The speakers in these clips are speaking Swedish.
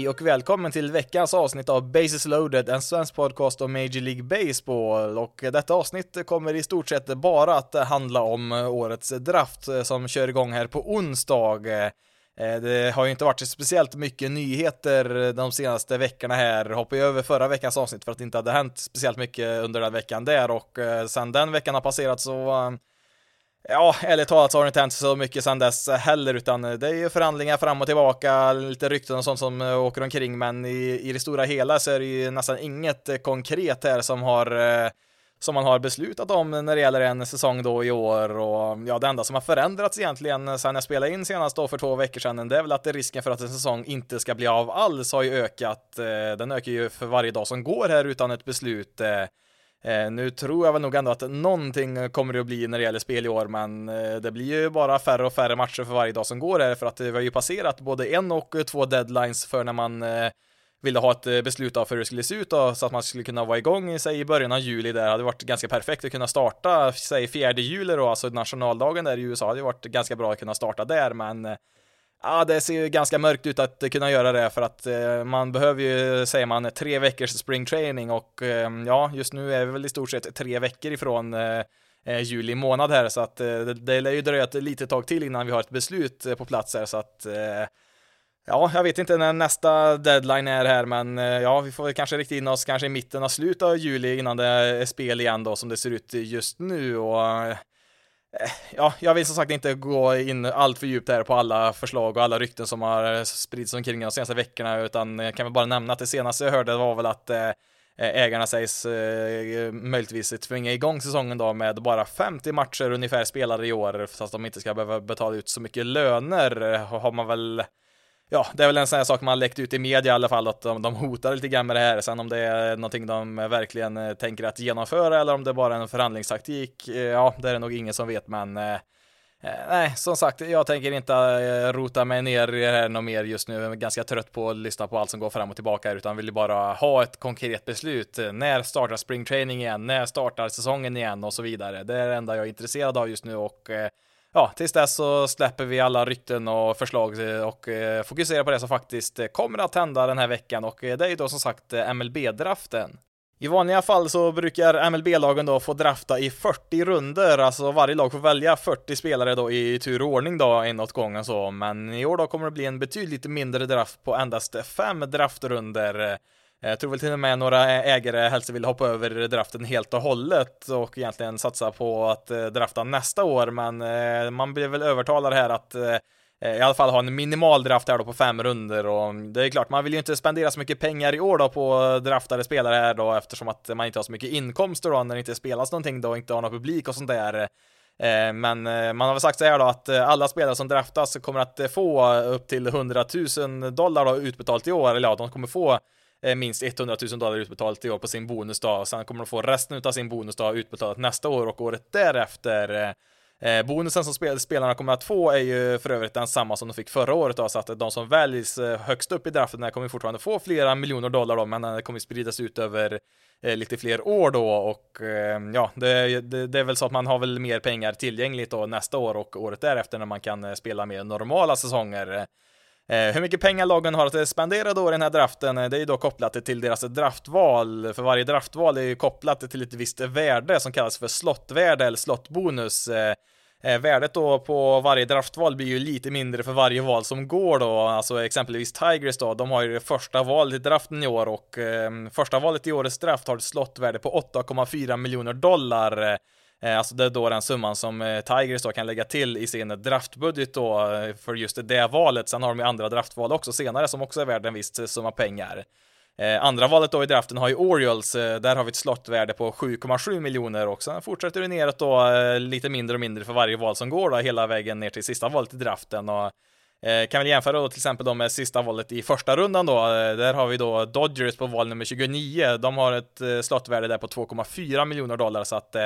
Hej och välkommen till veckans avsnitt av Bases loaded, en svensk podcast om Major League Baseball. Och detta avsnitt kommer i stort sett bara att handla om årets draft som kör igång här på onsdag. Eh, det har ju inte varit speciellt mycket nyheter de senaste veckorna här. Hoppar ju över förra veckans avsnitt för att det inte hade hänt speciellt mycket under den veckan där och eh, sen den veckan har passerat så eh, Ja, ärligt talat så har det inte hänt så mycket sedan dess heller, utan det är ju förhandlingar fram och tillbaka, lite rykten och sånt som eh, åker omkring, men i, i det stora hela så är det ju nästan inget eh, konkret här som har eh, som man har beslutat om när det gäller en säsong då i år och ja, det enda som har förändrats egentligen sedan jag spelade in senast då för två veckor sedan, det är väl att risken för att en säsong inte ska bli av alls har ju ökat. Den ökar ju för varje dag som går här utan ett beslut. Eh, nu tror jag väl nog ändå att någonting kommer det att bli när det gäller spel i år, men eh, det blir ju bara färre och färre matcher för varje dag som går här, för att vi har ju passerat både en och två deadlines för när man eh, ville ha ett eh, beslut av för hur det skulle se ut då, så att man skulle kunna vara igång säg i början av juli där, hade varit ganska perfekt att kunna starta, säg fjärde juli då, alltså nationaldagen där i USA, hade varit ganska bra att kunna starta där, men eh, Ja, det ser ju ganska mörkt ut att kunna göra det för att eh, man behöver ju, säger man, tre veckors springtraining och eh, ja, just nu är vi väl i stort sett tre veckor ifrån eh, eh juli månad här så att eh, det, lär ju dröja ett litet tag till innan vi har ett beslut eh, på plats här så att eh, Ja, jag vet inte när nästa deadline är här, men eh, ja, vi får väl kanske rikta in oss kanske i mitten av slutet av juli innan det är spel igen då som det ser ut just nu och Eh, Eh, ja, jag vill som sagt inte gå in allt för djupt här på alla förslag och alla rykten som har eh, spridits omkring de senaste veckorna, utan eh, jag kan väl bara nämna att det senaste jag hörde var väl att ägarna sägs eh, möjligtvis tvinga igång säsongen då med bara 50 matcher ungefär spelade i år, så att de inte ska behöva betala ut så mycket löner, har man väl ja, det är väl en sån här sak man läckt ut i media i alla fall, att de, de hotar lite grann med det här. Sen om det är någonting de verkligen eh, tänker att genomföra eller om det bara är en förhandlingstaktik, eh, ja, det är det nog ingen som vet, men eh, eh nej, som sagt, jag tänker inte rota mig ner i det här något mer just nu. Jag är ganska trött på att lyssna på allt som går fram och tillbaka, utan vill bara ha ett konkret beslut. När startar springtraining igen? När startar säsongen igen? Och så vidare. Det är det enda jag är intresserad av just nu och ja, tills dess så släpper vi alla rykten och förslag eh, och eh, fokuserar på det som faktiskt eh, kommer att hända den här veckan. Och det är ju då som sagt MLB-draften. I vanliga fall så brukar MLB-lagen då få drafta i 40 runder, alltså varje lag får välja 40 spelare då i tur och ordning då en åt gången så, men i år då kommer det bli en betydligt mindre draft på endast fem draftrunder Eh, jag tror väl till och med några ägare helst vill hoppa över draften helt och hållet och egentligen satsa på att eh, drafta nästa år, men eh, man blir väl övertalad här att i alla fall ha en minimal draft här då på fem runder och mm, det är klart, man vill ju inte spendera så mycket pengar i år då på draftade spelare här då eftersom att man inte har så mycket inkomster då när det inte spelas någonting då och inte har någon publik och sånt där. Men man har väl sagt så här då att alla spelare som draftas kommer att få upp till 100 000 dollar då utbetalt i år, eller ja, de kommer få Eh, minst 100 000 dollar utbetalt i år på sin bonusdag. Sen kommer de få resten av sin bonusdag utbetalat nästa år och året därefter. Eh, eh, bonusen som spel spelarna kommer att få är ju för övrigt densamma som de fick förra året då, så att de som väljs eh, högst upp i draften kommer fortfarande få flera miljoner dollar då, men det kommer spridas ut över eh, lite fler år då och eh, ja, det, det, det, är väl så att man har väl mer pengar tillgängligt då nästa år och året därefter när man kan spela mer normala säsonger. Eh, hur mycket pengar lagen har att spendera då i den här draften, eh, det är ju då kopplat till deras draftval. För varje draftval är ju kopplat till ett visst värde som kallas för slottvärde eller slottbonus. Eh, värdet då på varje draftval blir ju lite mindre för varje val som går då, alltså exempelvis Tigers då, de har ju det första valet i draften i år och eh, första valet i årets draft har ett slottvärde på 8,4 miljoner dollar. Eh, alltså det är då den summan som eh, Tigers då kan lägga till i sin draftbudget då eh, för just det valet. Sen har de ju andra draftval också senare som också är värd en viss summa pengar. andra valet då i draften har ju Orioles, där har vi ett slottvärde på 7,7 miljoner och sen fortsätter det neråt då lite mindre och mindre för varje val som går då hela vägen ner till sista valet i draften och kan väl jämföra då till exempel då med sista valet i första rundan då. Där har vi då Dodgers på val nummer 29. De har ett slottvärde där på 2,4 miljoner dollar så att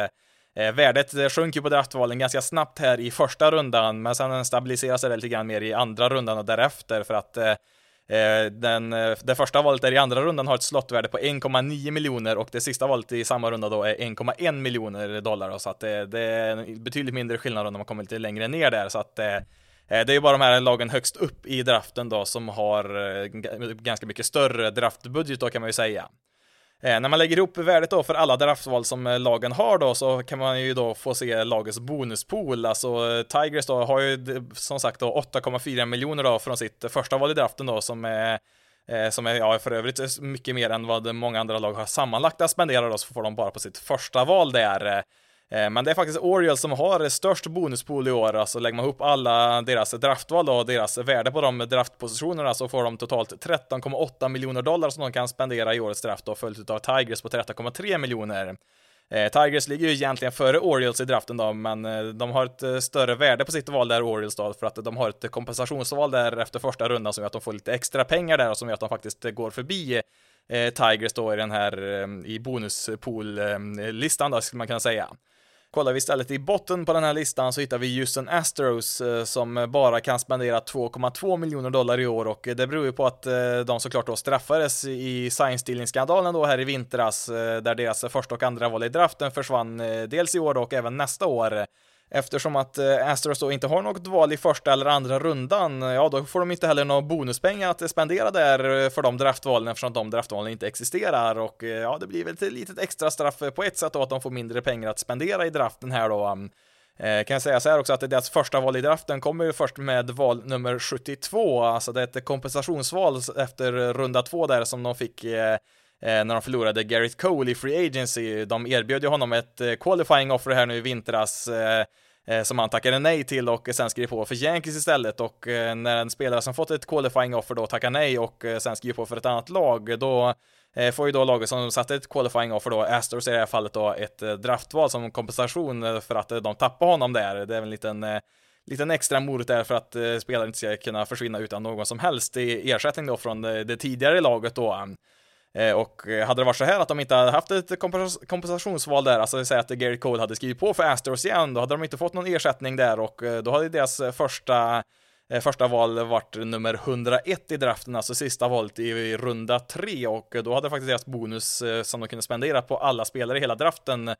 Eh, värdet eh, sjönk ju på draftvalen ganska snabbt här i första rundan, men sen stabiliserar sig lite grann mer i andra rundan och därefter för att eh, eh den, det första valet där i andra rundan har ett slottvärde på 1,9 miljoner och det sista valet i samma runda då är 1,1 miljoner dollar. Så att det, det, är betydligt mindre skillnad om man kommer lite längre ner där. Så att Eh, det är ju bara de här lagen högst upp i draften då som har ganska mycket större draftbudget då kan man ju säga. Eh, när man lägger ihop värdet då för alla draftval som eh, lagen har då så kan man ju då få se lagets bonuspool. Alltså eh, Tigers då har ju som sagt då 8,4 miljoner då från sitt första val i draften då som är som är ja, för övrigt mycket mer än vad många andra lag har sammanlagt att spendera då, så får de bara på sitt första val där. Eh, men det är faktiskt Orioles som har störst bonuspool i år, alltså lägger man ihop alla deras draftval och deras värde på de draftpositionerna så får de totalt 13,8 miljoner dollar som de kan spendera i årets draft och följt av Tigers på 13,3 miljoner. Eh, Tigers ligger ju egentligen före Orioles i draften då, men eh, de har ett större värde på sitt val där Orioles då, för att de har ett kompensationsval där efter första rundan som gör att de får lite extra pengar där och som gör att de faktiskt går förbi Tigers då i den här i bonuspool-listan då, skulle man kunna säga. Kollar vi istället i botten på den här listan så hittar vi Houston Astros eh, som bara kan spendera 2,2 miljoner dollar i år och eh, det beror ju på att eh, de såklart då straffades i science dealing-skandalen då här i vintras där deras första och andra val i draften försvann dels i år och även nästa år. Eftersom att eh, Astros då inte har något val i första eller andra rundan, eh, ja då får de inte heller några bonuspengar att spendera där eh, för de draftvalen eftersom de draftvalen inte existerar och ja, det blir väl ett litet extra straff på ett sätt då att de får mindre pengar att spendera i draften här då. Um, eh, kan jag säga så här också att deras första val i draften kommer ju först med val nummer 72, alltså det är ett kompensationsval efter runda två där som de fick Eh, när de förlorade Garrett Cole i Free Agency. De erbjöd ju honom ett eh, qualifying offer här nu i vintras eh, som han tackade nej till och sen skrev på för Yankees istället och när en spelare som fått ett qualifying offer då tackar nej och sen skriver på för ett annat lag, då får ju då laget som satte ett qualifying offer då, Astros i det här fallet då, ett draftval som kompensation för att de tappade honom där. Det är en liten liten extra morot där för att spelaren inte ska kunna försvinna utan någon som helst ersättning då från det tidigare laget då. Eh, och eh, hade det varit så här att de inte hade haft ett kompensationsval där, alltså säga att Gary Cole hade skrivit på för Astros igen, då hade de inte fått någon ersättning där och eh, då hade deras första Första val varit nummer 101 i draften, alltså sista valet i runda 3 och då hade faktiskt deras bonus som de kunde spendera på alla spelare i hela draften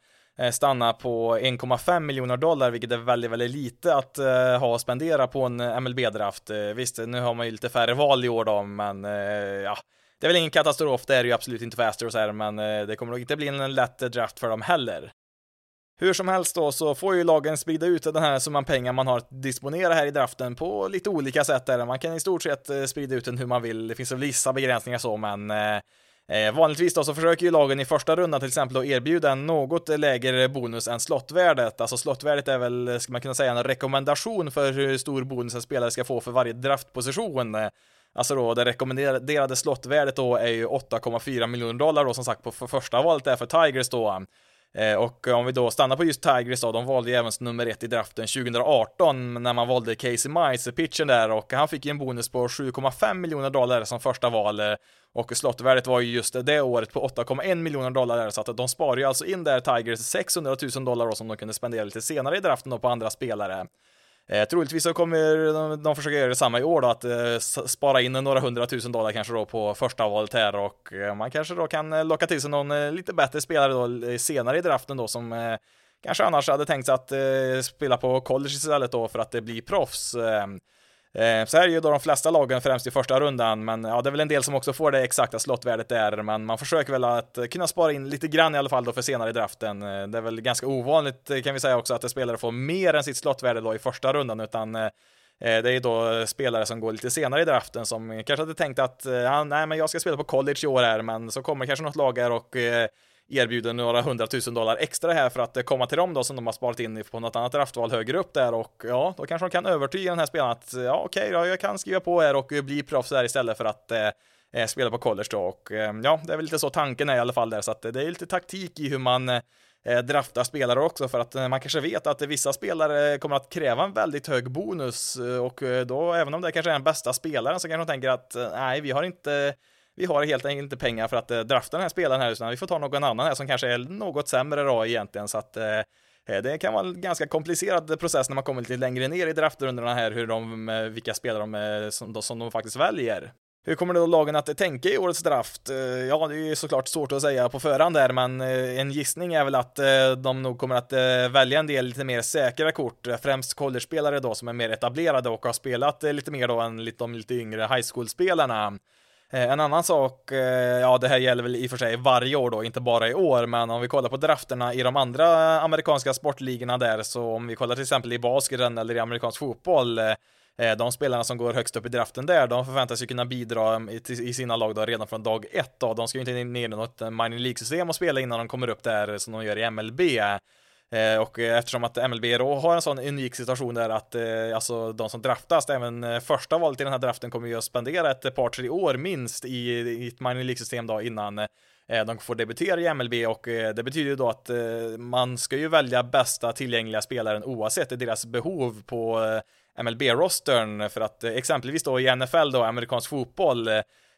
stanna på 1,5 miljoner dollar, vilket är väldigt, väldigt lite att ha och spendera på en MLB-draft. Visst, nu har man ju lite färre val i år då, men ja, det är väl ingen katastrof, det är det ju absolut inte för Astros här, men eh, det kommer nog inte bli en lätt draft för dem heller. Hur som helst då så får ju lagen sprida ut den här summan pengar man har att disponera här i draften på lite olika sätt där. Man kan i stort sett eh, sprida ut den hur man vill. Det finns väl vissa begränsningar så, men eh, eh, vanligtvis då så försöker ju lagen i första rundan till exempel att erbjuda en något lägre bonus än slottvärdet. Alltså slottvärdet är väl, ska man kunna säga, en rekommendation för hur stor bonus en spelare ska få för varje draftposition. Alltså då det rekommenderade slottvärdet då är ju 8,4 miljoner dollar då som sagt på första valet där för Tigers då. Eh, och om vi då stannar på just Tigers då, de valde ju även som nummer ett i draften 2018 när man valde Casey Mice, pitchen där, och han fick ju en bonus på 7,5 miljoner dollar som första val. Och slottvärdet var ju just det året på 8,1 miljoner dollar där, så att de sparar ju alltså in där Tigers 600 000 dollar då som de kunde spendera lite senare i draften då på andra spelare. Eh, troligtvis så kommer de, de försöka göra detsamma i år då, att eh, spara in några hundratusen dollar kanske då på första valet här och eh, man kanske då kan eh, locka till sig någon eh, lite bättre spelare då senare i draften då som eh, kanske annars hade tänkt sig att eh, spela på college istället då för att det blir proffs. Ehm, Eh, så här är ju då de flesta lagen främst i första rundan, men ja, det är väl en del som också får det exakta slottvärdet där, men man försöker väl att kunna spara in lite grann i alla fall då för senare i draften. Eh, det är väl ganska ovanligt eh, kan vi säga också att spelare får mer än sitt slottvärde då i första rundan, utan eh, eh, det är ju då spelare som går lite senare i draften som kanske hade tänkt att eh, ja, nej, men jag ska spela på college i år här, men så kommer kanske något lag här och erbjuder några hundratusen dollar extra här för att komma till dem då som de har sparat in på något annat draftval högre upp där och ja, då kanske de kan övertyga den här spelaren att ja, okej, okay, jag kan skriva på här och bli proffs där istället för att eh, eh, spela på college då och eh, ja, det är väl lite så tanken är i alla fall där så att det är lite taktik i hur man eh, drafta spelare också för att eh, man kanske vet att vissa spelare kommer att kräva en väldigt hög bonus och då även om det kanske är den bästa spelaren så kanske de tänker att nej, vi har inte vi har helt enkelt inte pengar för att eh, drafta den här spelaren här, utan vi får ta någon annan här som kanske är något sämre då egentligen, så att eh, eh, det kan vara en ganska komplicerad process när man kommer lite längre ner i draftrundorna här, hur de, vilka spelare de, som, som de faktiskt väljer. Hur kommer då lagen att tänka i årets draft? Ja, det är ju såklart svårt att säga på förhand där, men en gissning är väl att de nog kommer att välja en del lite mer säkra kort, främst college-spelare då som är mer etablerade och har spelat lite mer då än de lite yngre high school-spelarna. Eh, en annan sak, eh, ja det här gäller väl i och för sig varje år då, inte bara i år, men om vi kollar på drafterna i de andra amerikanska sportligorna där, så om vi kollar till exempel i basketen eller i amerikansk fotboll, eh, de spelarna som går högst upp i draften där, de förväntas ju kunna bidra mm, i sina lag då redan från dag ett då. De ska ju inte ner i något mining League-system och spela innan de kommer upp där som de gör i MLB. Eh, och eftersom att MLB då har en sån unik situation där att eh, alltså de som draftas, även eh, första valet i den här draften kommer ju att spendera ett par, tre år minst i, i ett mining League-system då innan de får debutera i MLB och det betyder ju då att man ska ju välja bästa tillgängliga spelaren oavsett deras behov på MLB-rostern för att eh, exempelvis då i NFL då, amerikansk fotboll,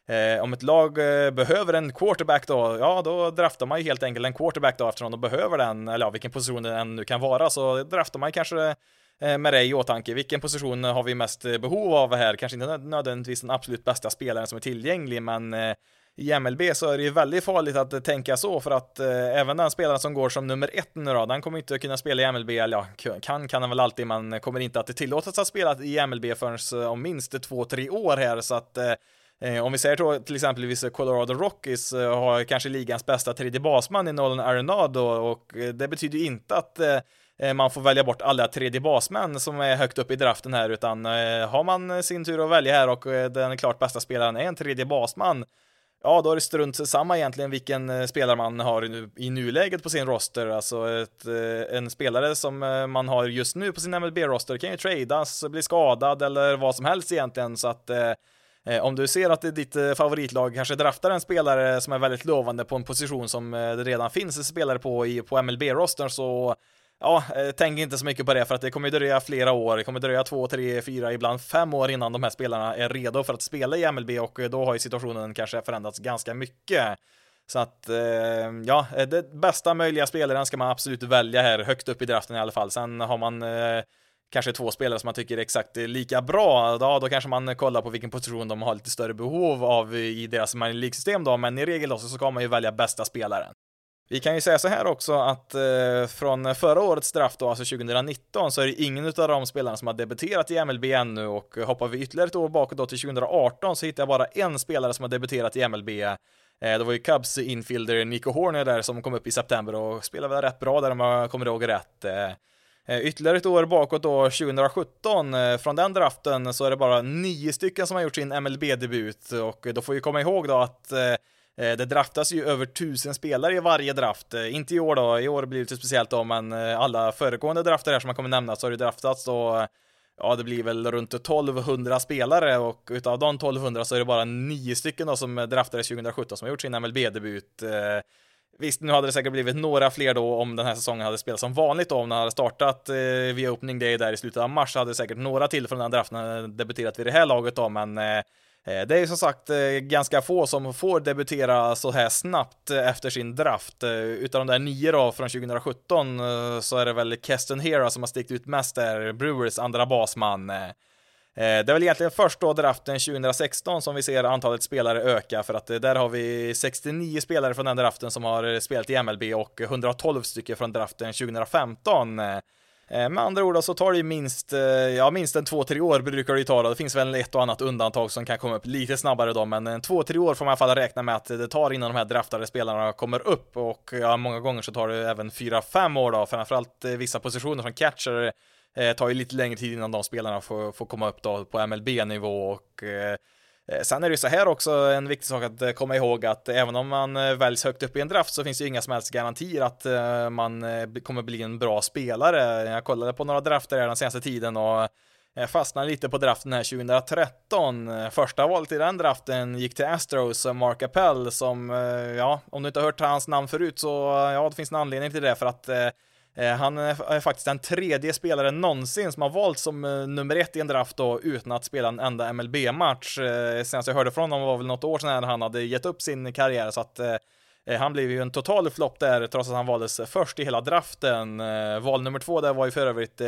eh, om ett lag eh, behöver en quarterback då, ja då draftar man ju helt enkelt en quarterback då eftersom de behöver den, eller ja, vilken position den nu kan vara, så draftar man kanske eh, med det i åtanke. Vilken position har vi mest eh, behov av här? Kanske inte nödvändigtvis den absolut bästa spelaren som är tillgänglig, men eh, i MLB så är det ju väldigt farligt att eh, tänka så för att eh, även den spelaren som går som nummer ett nu då, den kommer inte att kunna spela i MLB, eller ja, kan kan han väl alltid, men kommer inte att tillåtas att spela i MLB förrän eh, om minst två, tre år här, så att eh Eh, om vi säger då till exempel Colorado Rockies eh, har kanske ligans bästa tredje basman i Nolan Arenado och eh, det betyder ju inte att man får välja bort alla tredje basmän som är högt upp i draften här, utan har man sin tur att välja här och den klart bästa spelaren är en tredje basman Ja, då är det strunt samma egentligen vilken eh, spelare man har i nuläget på sin roster. Alltså ett, eh, en spelare som eh, man har just nu på sin MLB-roster kan ju tradas, bli skadad eller vad som helst egentligen. Så att Eh, om du ser att ditt eh, favoritlag kanske draftar en spelare som är väldigt lovande på en position som eh, det redan finns spelare på i, på MLB-rostern så ja, tänk inte så mycket på det för att det kommer dröja flera år. Det kommer dröja två, tre, fyra, ibland fem år innan de här spelarna är redo för att spela i MLB och då har ju situationen kanske förändrats ganska mycket. Så att, ja, det bästa möjliga spelaren ska man absolut välja här, högt upp i draften i alla fall. Sen har man kanske två spelare som man tycker är exakt lika bra, ja, då kanske man kollar på vilken position de har lite större behov av i deras minor League-system då, men i regel då så ska man ju välja bästa spelaren. Vi kan ju säga så här också att eh, från förra årets draft då, alltså 2019, så är det ingen av de spelarna som har debuterat i MLB ännu och hoppar vi ytterligare ett år bakåt då till 2018 så hittar jag bara en spelare som har debuterat i MLB. Eh, det var ju Cubs infielder Nico Horner där som kom upp i september och spelade väl rätt bra där om jag kommer ihåg rätt. Eh Eh, ytterligare ett år bakåt då, 2017, eh, från den draften så är det bara nio stycken som har gjort sin MLB-debut och eh, då får vi komma ihåg då att det draftas ju över tusen spelare i varje draft. Inte i år då, i år blir det lite speciellt då, men alla föregående drafter här som man kommer nämna så har det draftats då Ja, det blir väl runt 1200 spelare och utav de 1200 så är det bara nio stycken då som draftades 2017 som har gjort sin MLB-debut. Visst, nu hade det säkert blivit några fler då om den här säsongen hade spelats som vanligt då, om den hade startat eh, via opening day där i slutet av mars så hade det säkert några till från den draften debuterat vid det här laget då, men eh, eh det är ju som sagt eh, ganska få som får debutera så här snabbt efter sin draft. Eh, utav de där nio då från 2017 eh, så är det väl Keston Hera som har stickt ut mest där, Brewers andra basman. Eh, det är väl egentligen först då draften 2016 som vi ser antalet spelare öka för att eh, där har vi 69 spelare från den draften som har eh, spelat i MLB och 112 stycken från draften 2015. Med andra ord så tar det minst, ja minst en två, tre år brukar det ju ta då. Det finns väl ett och annat undantag som kan komma upp lite snabbare då, men en två, tre år får man i alla fall räkna med att det tar innan de här draftade spelarna kommer upp och ja, många gånger så tar det även fyra, fem år då, framförallt vissa positioner som catcher Eh, tar ju lite längre tid innan de spelarna får, får komma upp då på MLB-nivå och Eh, sen är det ju så här också en viktig sak att eh, komma ihåg att även om man eh, väljs högt upp i en draft så finns det ju inga som helst garantier att man kommer bli en bra spelare. Jag kollade på några drafter den senaste tiden och fastnade lite på draften här 2013. Första valet i den draften gick till Astros, Mark Appel, som, ja, om du inte har hört hans namn förut så, ja, det finns en anledning till det för att Eh, han är faktiskt den tredje spelaren någonsin som har valts som eh, nummer ett i en draft då utan att spela en enda MLB-match. Eh, senast jag hörde från honom var väl något år sedan när han hade gett upp sin karriär så att han blev ju en total flopp där trots att han valdes först i hela draften. Val nummer två där var ju för övrigt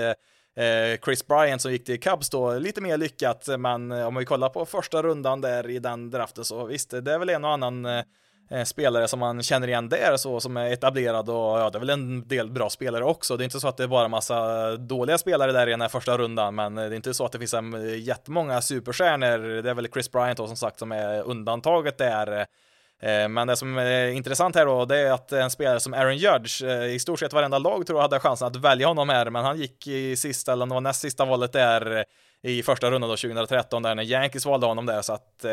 Chris Bryant som gick till Cubs då, lite mer lyckat, men om vi kollar på första rundan där i den draften så visst, det är väl en och annan Eh, spelare som man känner igen där så som är etablerad och ja, det är väl en del bra spelare också. Det är inte så att det är bara massa dåliga spelare där i den här första rundan, men eh, det är inte så att det finns en eh, jättemånga superstjärnor. Det är väl Chris Bryant då som sagt som är undantaget där. Men det som är intressant här då, det är att en spelare som Aaron Judge, i stort sett varenda lag tror jag hade chansen att välja honom här, men han gick i sista, eller var näst sista valet där i första rundan då 2013, där när Yankees valde honom där, så att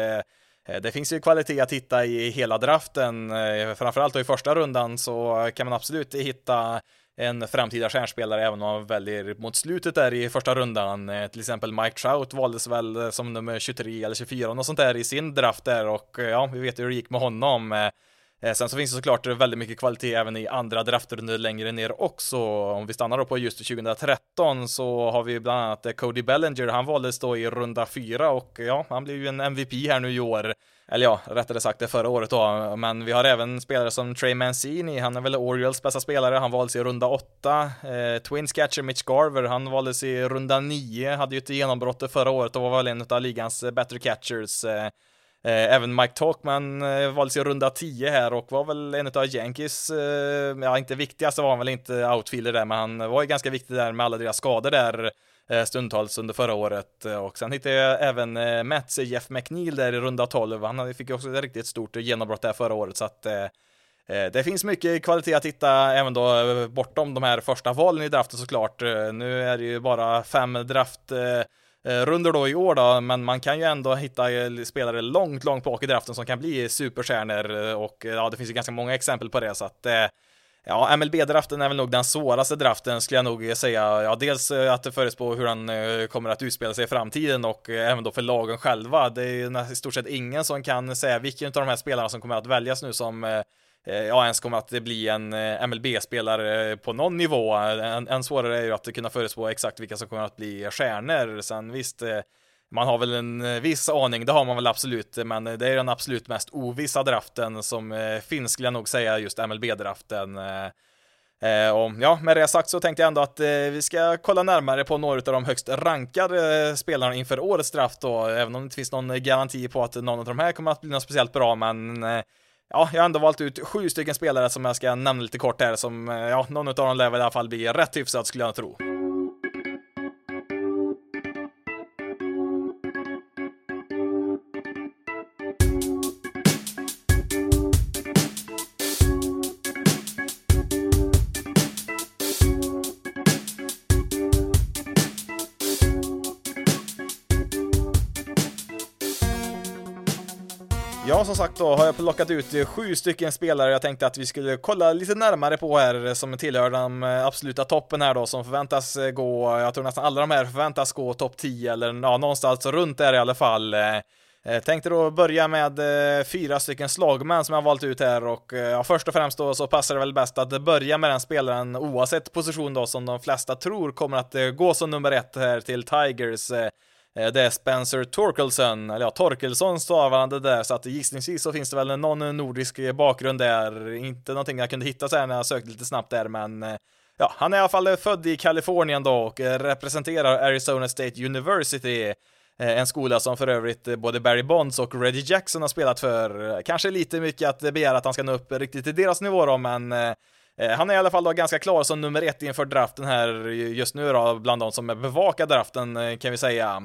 Eh, det finns ju kvalitet att hitta i hela draften, eh, framförallt i första rundan så kan man absolut hitta en framtida stjärnspelare även om man väljer mot slutet där i första rundan. Eh, till exempel Mike Trout valdes väl som nummer 23 eller 24 och sånt där i sin draft där och ja, vi vet ju hur det gick med honom. Eh, sen så finns det såklart väldigt mycket kvalitet även i andra draftrundor längre ner också. Om vi stannar då på just 2013 så har vi bland annat eh, Cody Bellinger. Han valdes då i runda fyra och ja, han blev ju en MVP här nu i år eller ja, rättare sagt det förra året då, men vi har även spelare som Trey Mancini, han är väl Orioles bästa spelare, han valdes i runda åtta. Eh, Twins catcher Mitch Garver, han valdes i runda nio. hade ju ett genombrott förra året och var väl en av ligans eh, bättre catchers. Eh Eh, även Mike Talkman eh, valdes i runda 10 här och var väl en av Yankees, eh, ja inte viktigaste var han väl inte outfielder där, men han var ju ganska viktig där med alla deras skador där stundtals under förra året. Och sen hittade jag även Mats, Mets Jeff McNeil där i runda 12. Han fick ju också ett riktigt stort genombrott där förra året så att det finns mycket kvalitet att hitta även då bortom de här första valen i draften såklart. Nu är det ju bara fem draft Eh, runder då i år då, men man kan ju ändå hitta eh, spelare långt, långt bak i draften som kan bli superstjärnor eh, och ja, det finns ju ganska många exempel på det så att Ja, MLB-draften är väl nog den svåraste draften skulle jag nog säga. Ja, dels att det förutspå hur han kommer att utspela sig i framtiden och även då för lagen själva. Det är ju i stort sett ingen som kan säga vilken av de här spelarna som kommer att väljas nu som Eh, ja, ens kommer att bli en eh, MLB-spelare eh, på någon nivå. Än, en svårare är ju att kunna förutspå exakt vilka som kommer att bli stjärnor. Sen visst, man har väl en viss aning, det har man väl absolut, men det är den absolut mest ovissa draften som finns, skulle jag nog säga, just MLB-draften. Eh, och ja, med det sagt så tänkte jag ändå att vi ska kolla närmare på några av de högst rankade spelarna inför årets draft då, även om det inte finns någon garanti på att någon av de här kommer att bli något speciellt bra, men ja, jag har ändå valt ut sju stycken spelare som jag ska nämna lite kort här, som eh, ja, någon av dem lär väl i alla fall bli rätt hyfsad skulle jag tro. Som sagt då har jag plockat ut sju stycken spelare jag tänkte att vi skulle kolla lite närmare på här som tillhör den eh, absoluta toppen här då som förväntas eh, gå, jag tror nästan alla de här förväntas gå topp 10 eller ja, någonstans runt där i alla fall. Eh, tänkte då börja med fyra stycken slagmän som jag valt ut här och ja, först och främst då så passar det väl bäst att börja med den spelaren oavsett position då som de flesta tror kommer att gå som nummer ett här till Tigers. Eh, det är Spencer Torkelson, eller ja, Torkelsson stavar han det där, så att gissningsvis så finns det väl någon nordisk bakgrund där, inte någonting jag kunde hitta så här när jag sökte lite snabbt där, men eh, ja, han är i alla fall född i Kalifornien då och eh, representerar Arizona State University, en skola som för övrigt både Barry Bonds och Reggie Jackson har spelat för. Kanske lite mycket att begära att han ska nå upp riktigt till deras nivå då, men Eh, han är i alla fall då ganska klar som nummer ett inför draften här just nu då, bland de som bevakar draften eh, kan vi säga.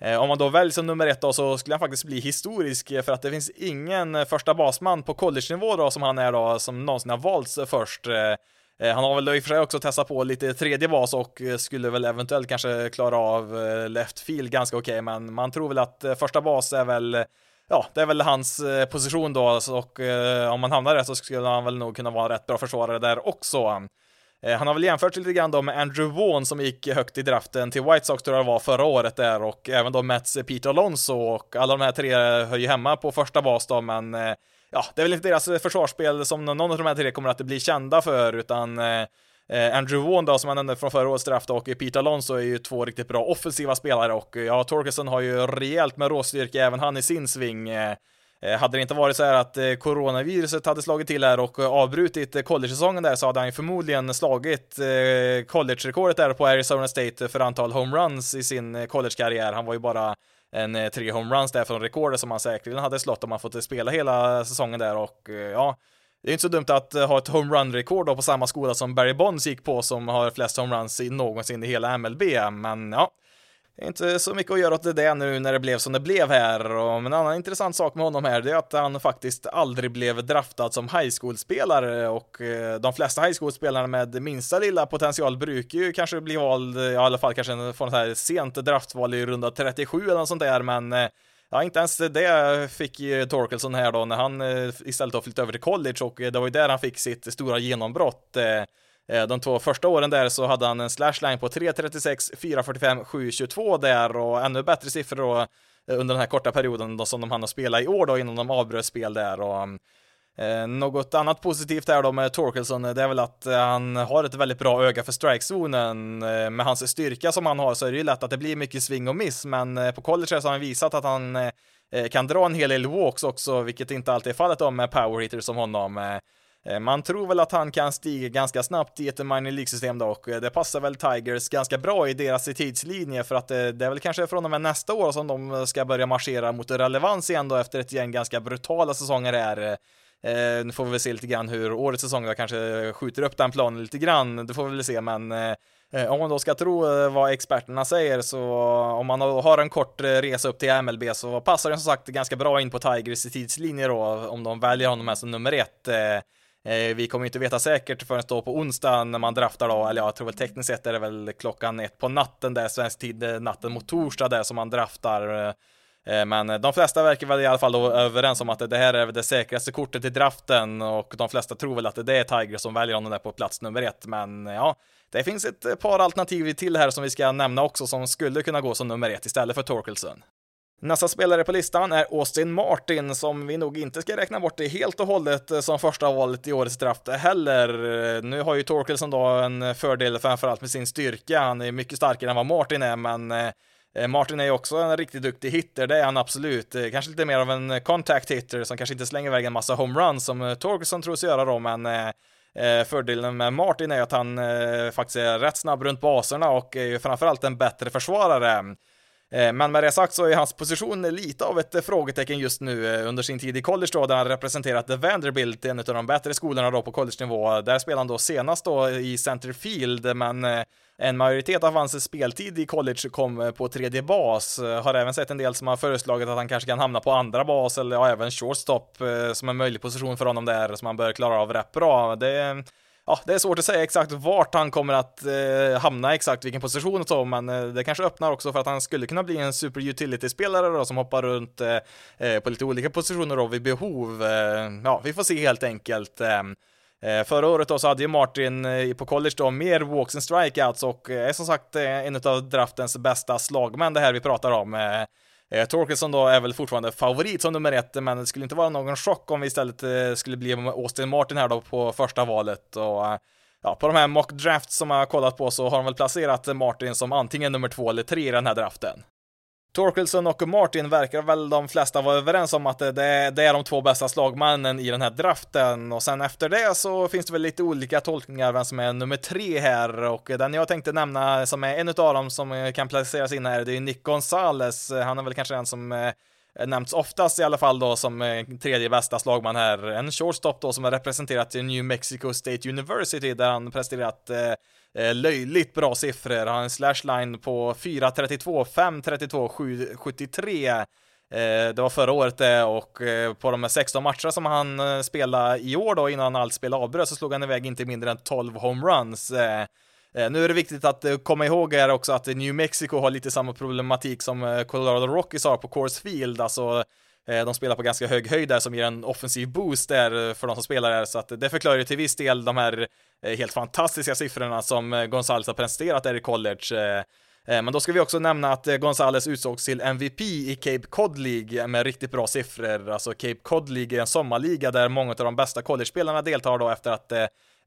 Eh, om man då väljs som nummer ett då så skulle han faktiskt bli historisk för att det finns ingen första basman på college-nivå då som han är då som någonsin har valts först. Han har väl i och för sig också testat på lite tredje bas och skulle väl eventuellt kanske klara av left field ganska okej, okay, men man tror väl att första bas är väl Ja, det är väl hans eh, position då alltså, och eh, om man hamnar rätt så skulle han väl nog kunna vara en rätt bra försvarare där också. Eh, han har väl jämfört lite grann då med Andrew Vaughn som gick högt i draften till White Sox tror jag det var förra året där och även då Mets Peter Alonso och alla de här tre hör ju hemma på första bas då men ja, det är väl inte deras försvarsspel som någon av de här tre kommer att bli kända för utan Eh, Eh, Andrew Vaughan då, som han nämnde från förra årets draft och Pete Alonso är ju två riktigt bra offensiva spelare och eh, ja, Torkelson har ju rejält med råstyrka även han i sin sving. Eh, eh hade det inte varit så här att coronaviruset hade slagit till här och avbrutit college-säsongen där så hade han ju förmodligen slagit college-rekordet där på Arizona State för antal homeruns i sin college-karriär. Han var ju bara en tre homeruns där från rekordet som han säkerligen hade slått om han fått spela hela säsongen där och ja, det är inte så dumt att eh, ha ett homerun-rekord på samma skola som Barry Bonds gick på som har flest homeruns någonsin i hela MLB, men ja. Det är inte så mycket att göra åt det där nu när det blev som det blev här. Och en annan intressant sak med honom här, det är att han faktiskt aldrig blev draftad som high school-spelare och eh, de flesta high school-spelarna med minsta lilla potential brukar ju kanske bli vald, ja i alla fall kanske få något här sent draftval i runda 37 eller något sånt där, men eh, Ja, inte ens det fick ju Torkelson här då när han eh, istället har flyttat över till college och eh, det var ju där han fick sitt stora genombrott. Eh, de två första åren där så hade han en slashline på 3.36, 4.45, 7.22 där och ännu bättre siffror då under den här korta perioden då som de hann att spela i år då innan de avbröt spel där och mm, Eh, något annat positivt här då med Torkelson, eh, det är väl att eh, han har ett väldigt bra öga för strikezonen. Med hans styrka som han har så är det ju lätt att det blir mycket sving och miss, men på college så har han visat att han kan dra en hel del walks också, vilket inte alltid är fallet då med powerhitters som honom. Man tror väl att han kan stiga ganska snabbt i ett minor League-system då och det passar väl Tigers ganska bra i deras tidslinje för att det är väl kanske från och med nästa år som de ska börja marschera mot relevans igen då efter ett gäng ganska brutala säsonger här. Eh, nu får vi väl se lite grann hur årets säsong då kanske skjuter upp den planen lite grann, det får vi väl se, men eh, eh om man då ska tro eh, vad experterna säger så om man har en kort eh, resa upp till MLB så passar den som sagt ganska bra in på Tigers i tidslinje då om de väljer honom som nummer ett. Vi kommer inte veta säkert förrän då på onsdag när man draftar då, eller jag tror väl tekniskt sett är det väl klockan ett på natten där, svensk tid, natten mot torsdag där som man draftar. Eh, men de flesta verkar väl i alla fall då överens om att det här är det säkraste kortet i draften och de flesta tror väl att det är Tiger som väljer honom där på plats nummer ett. Men ja, det finns ett par alternativ till här som vi ska nämna också som skulle kunna gå som nummer ett istället för Torkelson. Nästa spelare på listan är Austin Martin som vi nog inte ska räkna bort det helt och hållet som första valet i årets draft heller. Nu har ju Torkelson då en fördel framförallt med sin styrka. Han är mycket starkare än vad Martin är, men eh, Eh, Martin är ju också en riktigt duktig hitter, det är han absolut. Eh, kanske lite mer av en eh, contact hitter som kanske inte slänger iväg en massa homeruns som eh, Torkelson tros göra då, men fördelen med Martin är att han faktiskt är rätt snabb runt baserna och är ju framförallt en bättre försvarare. Eh, men med det sagt så är hans position lite av ett eh, frågetecken just nu eh, under sin tid i college då, där han representerat Vanderbilt, en av de bättre skolorna då på college-nivå. Där spelade han då senast då i centerfield, men en majoritet av hans speltid i college kom på tredje bas. Har även sett en del som har föreslagit att han kanske kan hamna på andra bas eller ja, även shortstop som en möjlig position för honom där som han bör klara av rätt bra. Det, ja, det är svårt att säga exakt vart han kommer att eh, hamna, exakt vilken position och så, men eh, det kanske öppnar också för att han skulle kunna bli en super utility-spelare då som hoppar runt eh, eh på lite olika positioner då vid behov. Eh, ja, vi får se helt enkelt. Eh, eh, förra året då så hade ju Martin eh, på college då mer walks and strikeouts och eh, är som sagt eh, en av draftens bästa slagmän det här vi pratar om. Eh, Torkelson då är väl fortfarande favorit som nummer ett, men det skulle inte vara någon chock om vi istället eh, skulle bli Austin Martin här då på första valet. Och, eh, ja, på de här mock drafts som jag har kollat på så har de väl placerat Martin som antingen nummer två eller tre i den här draften. Torkelson och Martin verkar väl de flesta vara överens om att det, det, är de två bästa slagmännen i den här draften och sen efter det så finns det väl lite olika tolkningar vem som är nummer tre här och den jag tänkte nämna som är en av dem som kan placeras in här det är Nick Gonzales. Han är väl kanske den som eh, nämnts oftast i alla fall då som eh, tredje bästa slagman här. En shortstop då som har representerat New Mexico State University där han presterat eh, eh, löjligt bra siffror. Han har en slashline på 4.32, 5.32, 7.73. Det var förra året det och eh, på de 16 matcherna som han spelade i år då innan allt spel avbröts så slog han iväg inte mindre än 12 homeruns. Eh, nu är det viktigt att eh, komma ihåg här också att New Mexico har lite samma problematik som eh, Colorado Rockies har på Coors Field, alltså de spelar på ganska hög höjd där som ger en offensiv boost där för de som spelar där, så att det förklarar ju till viss del de här helt fantastiska siffrorna som Gonzales har presterat där i college. Men då ska vi också nämna att Gonzales utsågs till MVP i Cape Cod League med riktigt bra siffror. Alltså Cape Cod League är en sommarliga där många av de bästa college-spelarna deltar då efter att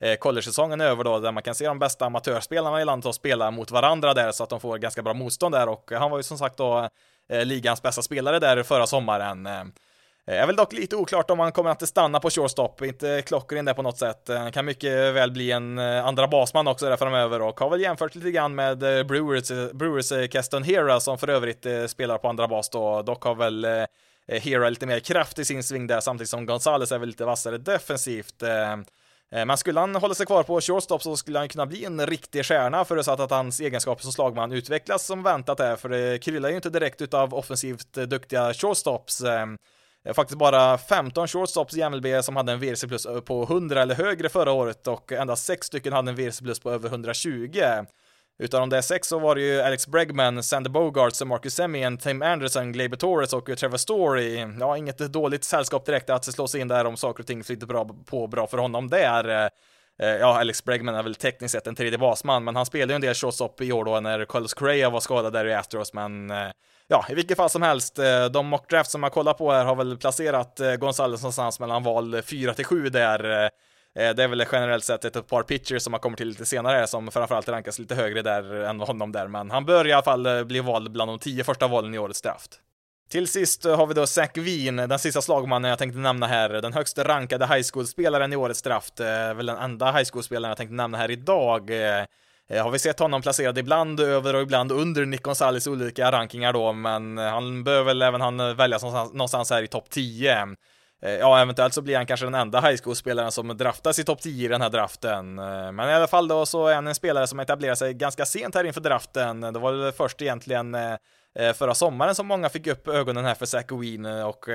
eh, college-säsongen är över då, där man kan se de bästa amatörspelarna i landet och spela mot varandra där så att de får ganska bra motstånd där och han var ju som sagt då eh, ligans bästa spelare där förra sommaren. Det är väl dock lite oklart om han kommer att stanna på shortstop, inte klockren där på något sätt. Han kan mycket väl bli en eh, andra basman också där framöver och har väl jämfört lite grann med Brewers, Brewers Keston Hera som för övrigt spelar på andra bas då. Dock har väl Hera lite mer kraft i sin sving där samtidigt som Gonzales är väl lite vassare defensivt. Eh, men skulle han hålla sig kvar på shortstop så skulle han kunna bli en riktig stjärna förutsatt att hans egenskaper som slagman utvecklas som väntat är, för det kryllar ju inte direkt utav offensivt duktiga shortstops. Eh, eh, faktiskt bara 15 shortstops i MLB som hade en VRC plus på 100 eller högre förra året och endast 6 stycken hade en VRC plus på över 120. Utav de där sex så var det ju Alex Bregman, Sander Bogarts, Marcus Semien, Tim Anderson, Gleyber Torres och Trevor Story. Ja, inget dåligt sällskap direkt att slå sig in där om saker och ting flyter bra på bra för honom där. Eh, ja, Alex Bregman är väl tekniskt sett en tredje basman, men han spelade ju en del shortstop i år då när Carlos Correa var skadad där i Astros, men eh, ja, i vilket fall som helst, eh, de mockdrafts som jag kollar på här har väl placerat Gonzales någonstans mellan val 4 till 7 där. Eh, det är väl generellt sett ett par pitchers som har kommit till lite senare som framförallt rankas lite högre där än honom där, men han bör i alla fall eh, bli vald bland de tio första valen i årets draft. Till sist har vi då Zach Wien, den sista slagmannen jag tänkte nämna här, den högst rankade high school-spelaren i årets draft, eh, väl den enda high school-spelaren jag tänkte nämna här idag. Eh. Har vi sett honom placerad ibland över och ibland under Nick Gonzales olika rankingar då, men han bör väl även han väljas någonstans här i topp 10. Eh, ja, eventuellt så blir han kanske den enda high school-spelaren som draftas i topp 10 i den här draften. Eh, men i alla fall då så är han en spelare som etablerar sig ganska sent här inför draften. Det var väl först egentligen eh, förra sommaren som många fick upp ögonen här för Zach Wien och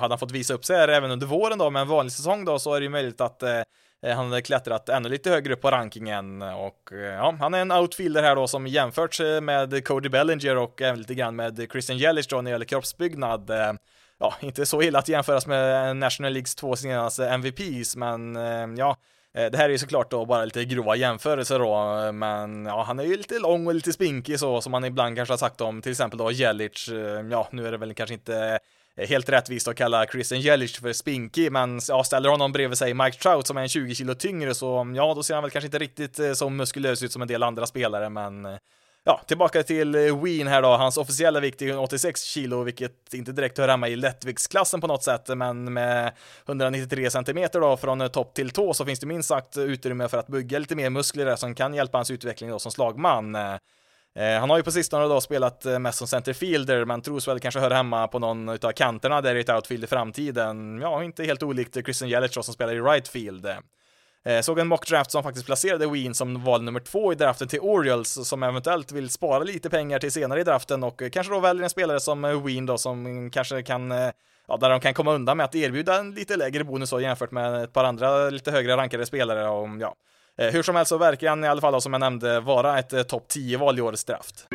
hade han fått visa upp sig här även under våren då med en vanlig säsong då så är det ju möjligt att han hade klättrat ännu lite högre upp på rankingen och ja, han är en outfielder här då som jämförts med Cody Bellinger och även lite grann med Christian Jelic då när det gäller kroppsbyggnad ja, inte så illa att jämföras med National Leagues två senaste MVPs, men eh, ja, eh, det här är ju såklart då bara lite grova jämförelser då, eh, men ja, han är ju lite lång och lite spinkig så, som man ibland kanske har sagt om till exempel då Jelic. Ja, nu är det väl kanske inte helt rättvist att kalla Christian Jelic för spinkig, men ja, ställer honom bredvid sig Mike Trout som är en 20 kilo tyngre så ja, då ser han väl kanske inte riktigt så muskulös ut som en del andra spelare, men Ja, tillbaka till eh, Wien här då. Hans officiella vikt är 86 kilo, vilket inte direkt hör hemma i lättviktsklassen på något sätt, men med 193 centimeter då från eh, topp till tå så finns det minst sagt utrymme för att bygga lite mer muskler där som kan hjälpa hans utveckling då som slagman. Eh, han har ju på sistone då spelat mest som centerfielder, men tros väl kanske höra hemma på någon utav kanterna där i ett outfield i framtiden. Ja, inte helt olikt Christian Jelic som spelar i right field. Eh, såg en mockdraft som faktiskt placerade Wien som val nummer två i draften till Orioles som eventuellt vill spara lite pengar till senare i draften och eh, kanske då väljer en spelare som eh, Wien då som mm, kanske kan eh, Ja, där de kan komma undan med att erbjuda en lite lägre bonus då, jämfört med ett par andra lite högre rankade spelare och ja. Hur som helst så verkar han i alla fall då, som jag nämnde vara ett topp 10-val i årets draft.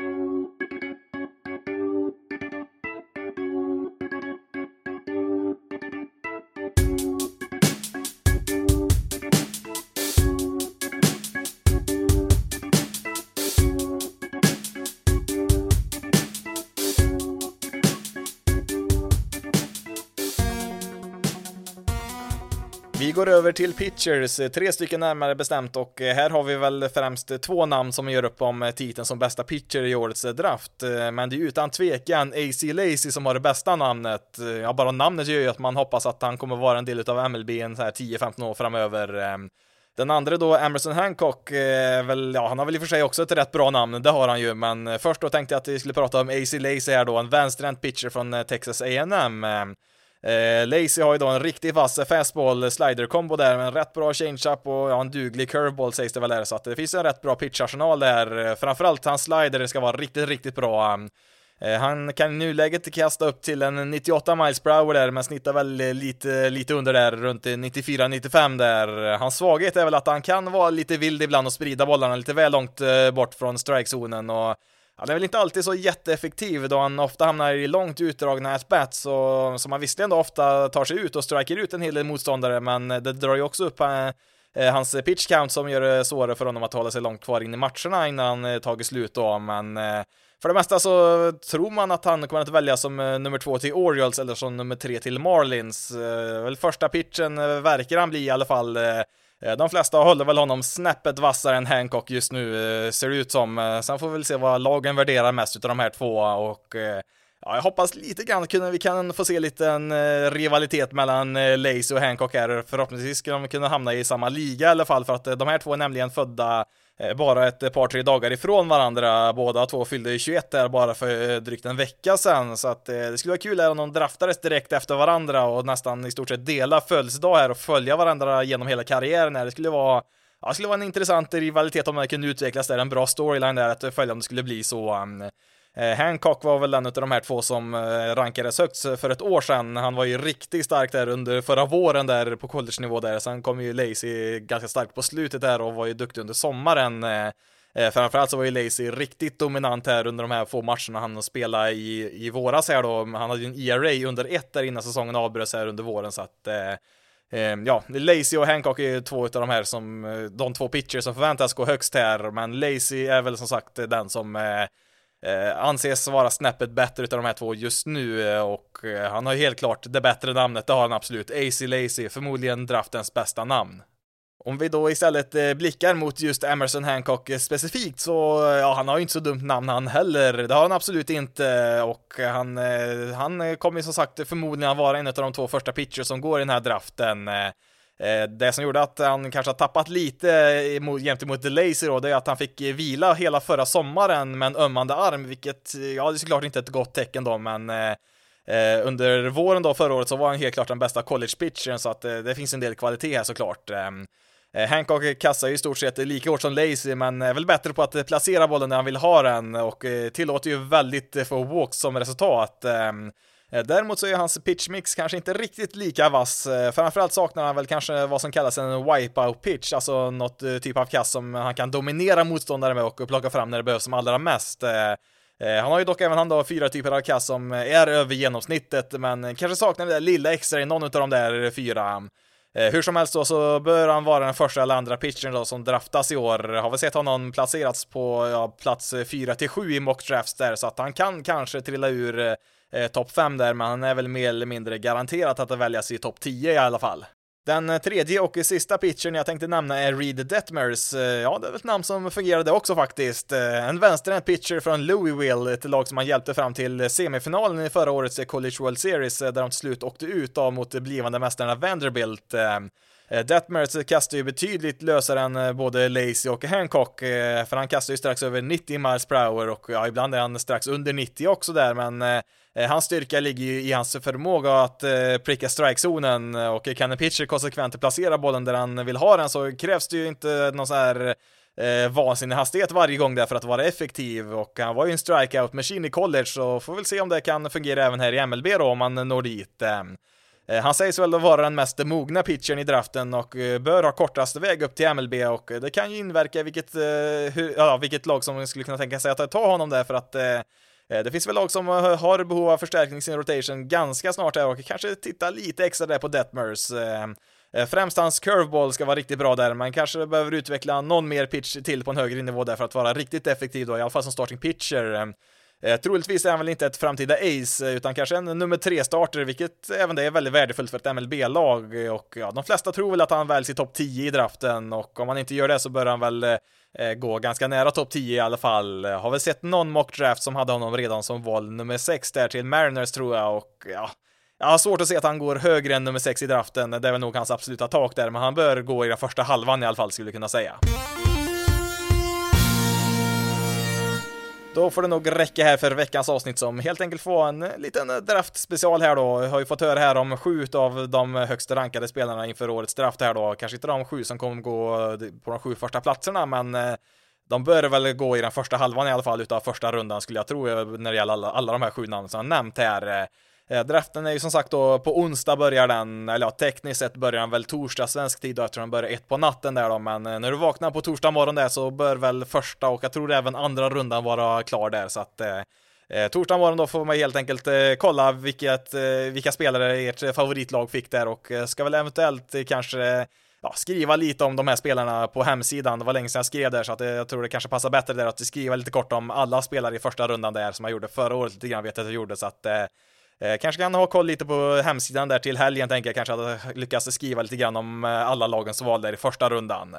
Vi går över till pitchers, tre stycken närmare bestämt och eh, här har vi väl främst två namn som gör upp om eh, titeln som bästa pitcher i årets eh, draft. Men det är utan tvekan AC Lacy som har det bästa namnet. Ja, bara namnet gör ju att man hoppas att han kommer vara en del av MLB en så här 10-15 år framöver. Ehm. Den andra då, Emerson Hancock, väl, ja, han har väl i och för sig också ett rätt bra namn, det har han ju, men först då tänkte jag att vi skulle prata om AC Lacy här då, en vänsterhänt pitcher från Texas A&M Eh, Lacey har ju då en riktigt vass fastball slider combo där med en rätt bra changeup och ja, en duglig curveball sägs det väl där så att det finns en rätt bra pitcharsenal där. Eh, framförallt hans slider ska vara riktigt, riktigt bra. Eh, han kan i nuläget kasta upp till en 98 miles per hour där, men snittar väl eh, lite, lite under där, runt 94-95 där. Hans svaghet är väl att han kan vara lite vild ibland och sprida bollarna lite väl långt eh, bort från strikezonen och han är väl inte alltid så jätteeffektiv då han ofta hamnar i långt utdragna at-bats och som han visserligen då ofta tar sig ut och striker ut en hel del motståndare men det drar ju också upp eh, eh hans pitch count som gör det svårare för honom att hålla sig långt kvar in i matcherna innan han eh, tagit slut då men eh, för det mesta så tror man att han kommer att välja som eh, nummer två till Orioles eller som nummer tre till Marlins. Eh, väl första pitchen eh, verkar han bli i alla fall. Eh, Eh, de flesta håller väl honom snäppet vassare än Hancock just nu, eh, ser det ut som. Eh, sen får vi väl se vad lagen värderar mest utav de här två och Ja, jag hoppas lite grann att vi kan få se lite en rivalitet mellan Lace och Hancock här. Förhoppningsvis ska de kunna hamna i samma liga i alla fall, för att de här två är nämligen födda Eh, bara ett par, tre dagar ifrån varandra. Båda två fyllde 21 där bara för eh, drygt en vecka sedan, så att eh, det skulle vara kul om de draftades direkt efter varandra och nästan i stort sett dela födelsedag här och följa varandra genom hela karriären här. Det skulle vara Ja, det skulle vara en intressant rivalitet om det kunde utvecklas där, en bra storyline där att följa om det skulle bli så. Mm, Eh, Hancock var väl en av de här två som eh, rankades högst för ett år sedan. Han var ju riktigt stark där under förra våren där på college-nivå där. Sen kom ju Lacy ganska starkt på slutet där och var ju duktig under sommaren. Eh, framförallt så var ju Lacy riktigt dominant här under de här få matcherna han spelade i, i våras här då. Han hade ju en ERA under ett där innan säsongen avbröts här under våren så att Ja, Lacey och Hancock är ju två av de här som, de två pitchers som förväntas gå högst här, men Lacey är väl som sagt den som eh, anses vara snäppet bättre utav de här två just nu eh, och eh, han har helt klart det bättre namnet, det har han absolut. AC Lacy, förmodligen draftens bästa namn. Om vi då istället eh, blickar mot just Emerson Hancock specifikt så, ja, han har ju inte så dumt namn han heller. Det har han absolut inte och han, han kommer ju som sagt förmodligen vara en av de två första pitchers som går i den här draften. Eh, det som gjorde att han kanske har tappat lite gentemot Delacy då, det är att han fick vila hela förra sommaren med en ömmande arm, vilket, eh, ja, det är såklart inte ett gott tecken då, men eh, eh, under våren då förra året så var han helt klart den bästa college-pitchern, så att eh, det finns en del kvalitet här såklart. Ehm, eh, Hancock kassar ju i stort sett lika hårt som Lazy, men är väl bättre på att placera bollen där han vill ha den och tillåter ju väldigt få walks som resultat. Ehm, Eh, däremot så är hans pitchmix kanske inte riktigt lika vass. Eh, framförallt saknar han väl kanske vad som kallas en wipeout pitch, alltså något eh, typ av kast som han kan dominera motståndare med och plocka fram när det behövs som allra mest. Han har ju dock även han då fyra typer av kast som är över genomsnittet, men kanske saknar det där lilla extra i någon av de där fyra. Hur som helst då så bör han vara den första eller andra pitchern då som draftas i år. Har vi sett honom placerats på ja, plats 4 till 7 i mock drafts där så att han kan kanske trilla ur eh, topp 5 där, men han är väl mer eller mindre garanterat att väljas i topp 10 i alla fall. Den eh, tredje och sista pitchern jag tänkte nämna är Reed Detmers. Eh, ja, det är väl ett namn som fungerade också faktiskt. Eh, en vänsterhänt pitcher från Louisville, ett lag som han hjälpte fram till semifinalen i förra årets College World Series, där de till slut åkte ut av mot blivande mästarna Vanderbilt. Eh, Detmers kastar ju betydligt lösare än eh, både Lacy och Hancock, eh, för han kastar ju strax över 90 miles per hour och ja, ibland är han strax under 90 också där, men Eh, hans styrka ligger ju i hans förmåga att pricka strikezonen och kan en pitcher konsekvent placera bollen där han vill ha den så krävs det ju inte någon sån här eh, vansinnig hastighet varje gång där för att vara effektiv och han var ju en strikeout machine i college så får väl se om det kan fungera även här i MLB då om han når dit. Eh, han sägs väl vara den mest mogna pitchern i draften och eh, bör ha kortaste väg upp till MLB och eh, det kan ju inverka vilket, ja, vilket lag som skulle kunna tänka sig att ta honom där för att det finns väl lag som har behov av förstärkning i sin rotation ganska snart här och kanske titta lite extra där på Detmers. Främst hans curveball ska vara riktigt bra där, men kanske behöver utveckla någon mer pitch till på en högre nivå där för att vara riktigt effektiv då, i alla fall som starting pitcher. Eh, troligtvis är han väl inte ett framtida ace, eh, utan kanske en nummer tre starter, vilket även det är väldigt värdefullt för ett MLB-lag. Eh, och ja, de flesta tror väl att han väljs i topp 10 i draften och om han inte gör det så bör han väl eh, eh gå ganska nära topp 10 i alla fall. Har väl sett någon mock draft som hade honom redan som val nummer 6 där till Mariners tror jag och ja, jag har svårt att se att han går högre än nummer 6 i draften. Det är väl nog hans absoluta tak där, men han bör gå i den första halvan i alla fall skulle jag kunna säga. Då får det nog räcka här för veckans avsnitt som helt enkelt får en eh, liten eh, draftspecial här då. Jag har ju fått höra här om sju av de högst rankade spelarna inför årets draft här då. Kanske inte de sju som kommer gå eh, på de sju första platserna, men de bör väl gå i den första halvan i alla fall utav första rundan skulle jag tro när det gäller alla, alla de här sju namnen som jag nämnt här. Eh, draften är ju som sagt då på onsdag börjar den, eller ja, tekniskt sett börjar den väl torsdag svensk tid då eftersom den börjar ett på natten där då, men eh, när du vaknar på torsdag morgon där så bör väl första och jag tror även andra rundan vara klar där så att eh, eh, torsdag morgon då får man helt enkelt eh, kolla vilket, eh, vilka spelare ert favoritlag fick där och eh, ska väl eventuellt eh, kanske ja, skriva lite om de här spelarna på hemsidan. Det var länge sedan jag skrev där så att jag tror det kanske passar bättre där att skriva lite kort om alla spelare i första rundan där som jag gjorde förra året lite grann vet jag att jag gjorde så att eh, kanske kan ha koll lite på hemsidan där till helgen tänker jag kanske hade lyckats lyckas skriva lite grann om eh, alla lagens val där i första rundan.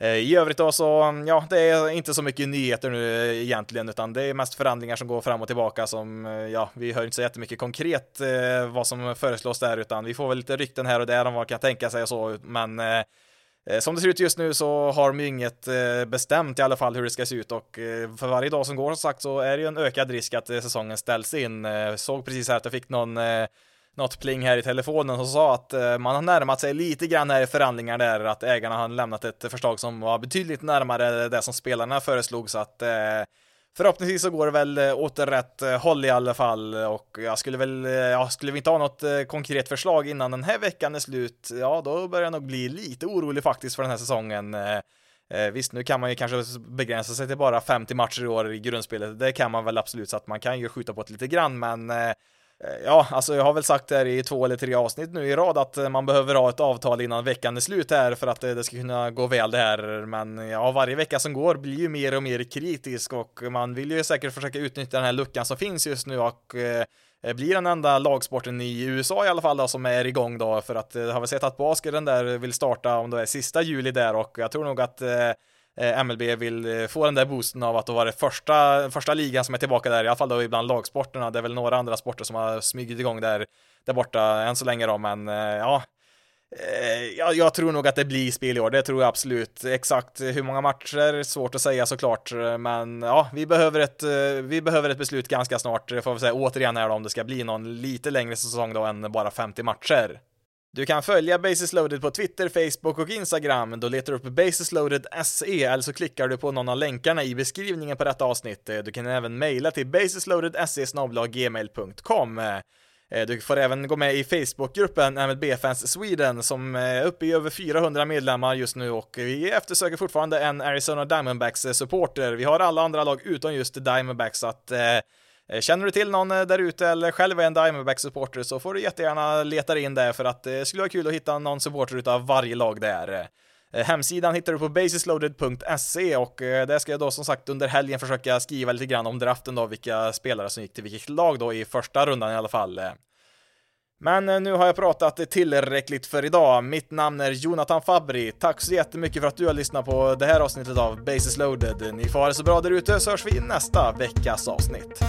Eh, I övrigt då så, ja, det är inte så mycket nyheter nu eh, egentligen, utan det är mest förhandlingar som går fram och tillbaka som, ja, vi hör inte så jättemycket konkret eh, vad som föreslås där, utan vi får väl lite rykten här och där om vad man kan tänka sig och så, men eh, Eh, som det ser ut just nu så har de ju inget eh, bestämt i alla fall hur det ska se ut och eh, för varje dag som går som sagt så är det ju en ökad risk att säsongen ställs in. Såg precis här att jag fick någon något pling här i telefonen som sa att man har närmat sig lite grann här i förhandlingar där, att ägarna har lämnat ett förslag som var betydligt närmare det som spelarna föreslog, så att eh, Förhoppningsvis så går det väl eh, åt rätt eh, håll i alla fall och jag skulle väl, eh, ja, skulle vi inte ha något konkret förslag innan den här veckan är slut, ja, då börjar jag nog bli lite orolig faktiskt för den här säsongen. visst, nu kan man ju kanske begränsa sig till bara 50 matcher i år i grundspelet. Det kan man väl absolut, så att man kan ju skjuta på det lite grann, men Eh, Eh, ja, alltså jag har väl sagt det här i två eller tre avsnitt nu i rad att eh, man behöver ha ett avtal innan veckan är slut här för att eh, det ska kunna gå väl det här. Men ja, varje vecka som går blir ju mer och mer kritisk och man vill ju säkert försöka utnyttja den här luckan som finns just nu och eh, blir den enda lagsporten i USA i alla fall då som är igång då för att eh, har vi sett att basketen där vill starta om det är sista juli där och jag tror nog att Eh, Eh, MLB vill eh, få den där boosten av att vara det första, ligan som är tillbaka där, i alla fall då ibland lagsporterna. Det är väl några andra sporter som har smugit igång där, där borta än så länge då, men eh, ja. Jag, jag tror nog att det blir spel i år, det tror jag absolut. Exakt hur många matcher, svårt att säga såklart, men ja, vi behöver ett, vi behöver ett beslut ganska snart, får vi säga återigen här då, om det ska bli någon lite längre säsong då än bara 50 matcher. Du kan följa Basis Loaded på Twitter, Facebook och Instagram. Då letar du upp Basis Loaded SE eller så klickar du på någon av länkarna i beskrivningen på detta avsnitt. Eh, du kan även mejla till basisloadedse gmail.com. Eh, du får även gå med i Facebookgruppen MLB-fans Sweden som eh, är uppe i över 400 medlemmar just nu och vi eftersöker fortfarande en Arizona Diamondbacks supporter. Vi har alla andra lag utom just Diamondbacks så att Eh, Eh, känner du till någon eh, där ute eller själv är en Diamondback-supporter så får du jättegärna leta in där för att eh, det skulle vara kul att hitta någon supporter utav varje lag där. Hemsidan hittar du på basisloaded.se och där ska jag då som sagt under helgen försöka skriva lite grann om draften då, vilka spelare som gick till vilket lag då i första rundan i alla fall. Men eh, nu har jag pratat tillräckligt för idag. Mitt namn är Jonathan Fabri. Tack så jättemycket för att du har lyssnat på det här avsnittet av Basis loaded. Ni får ha det så bra där ute så hörs vi i nästa veckas avsnitt.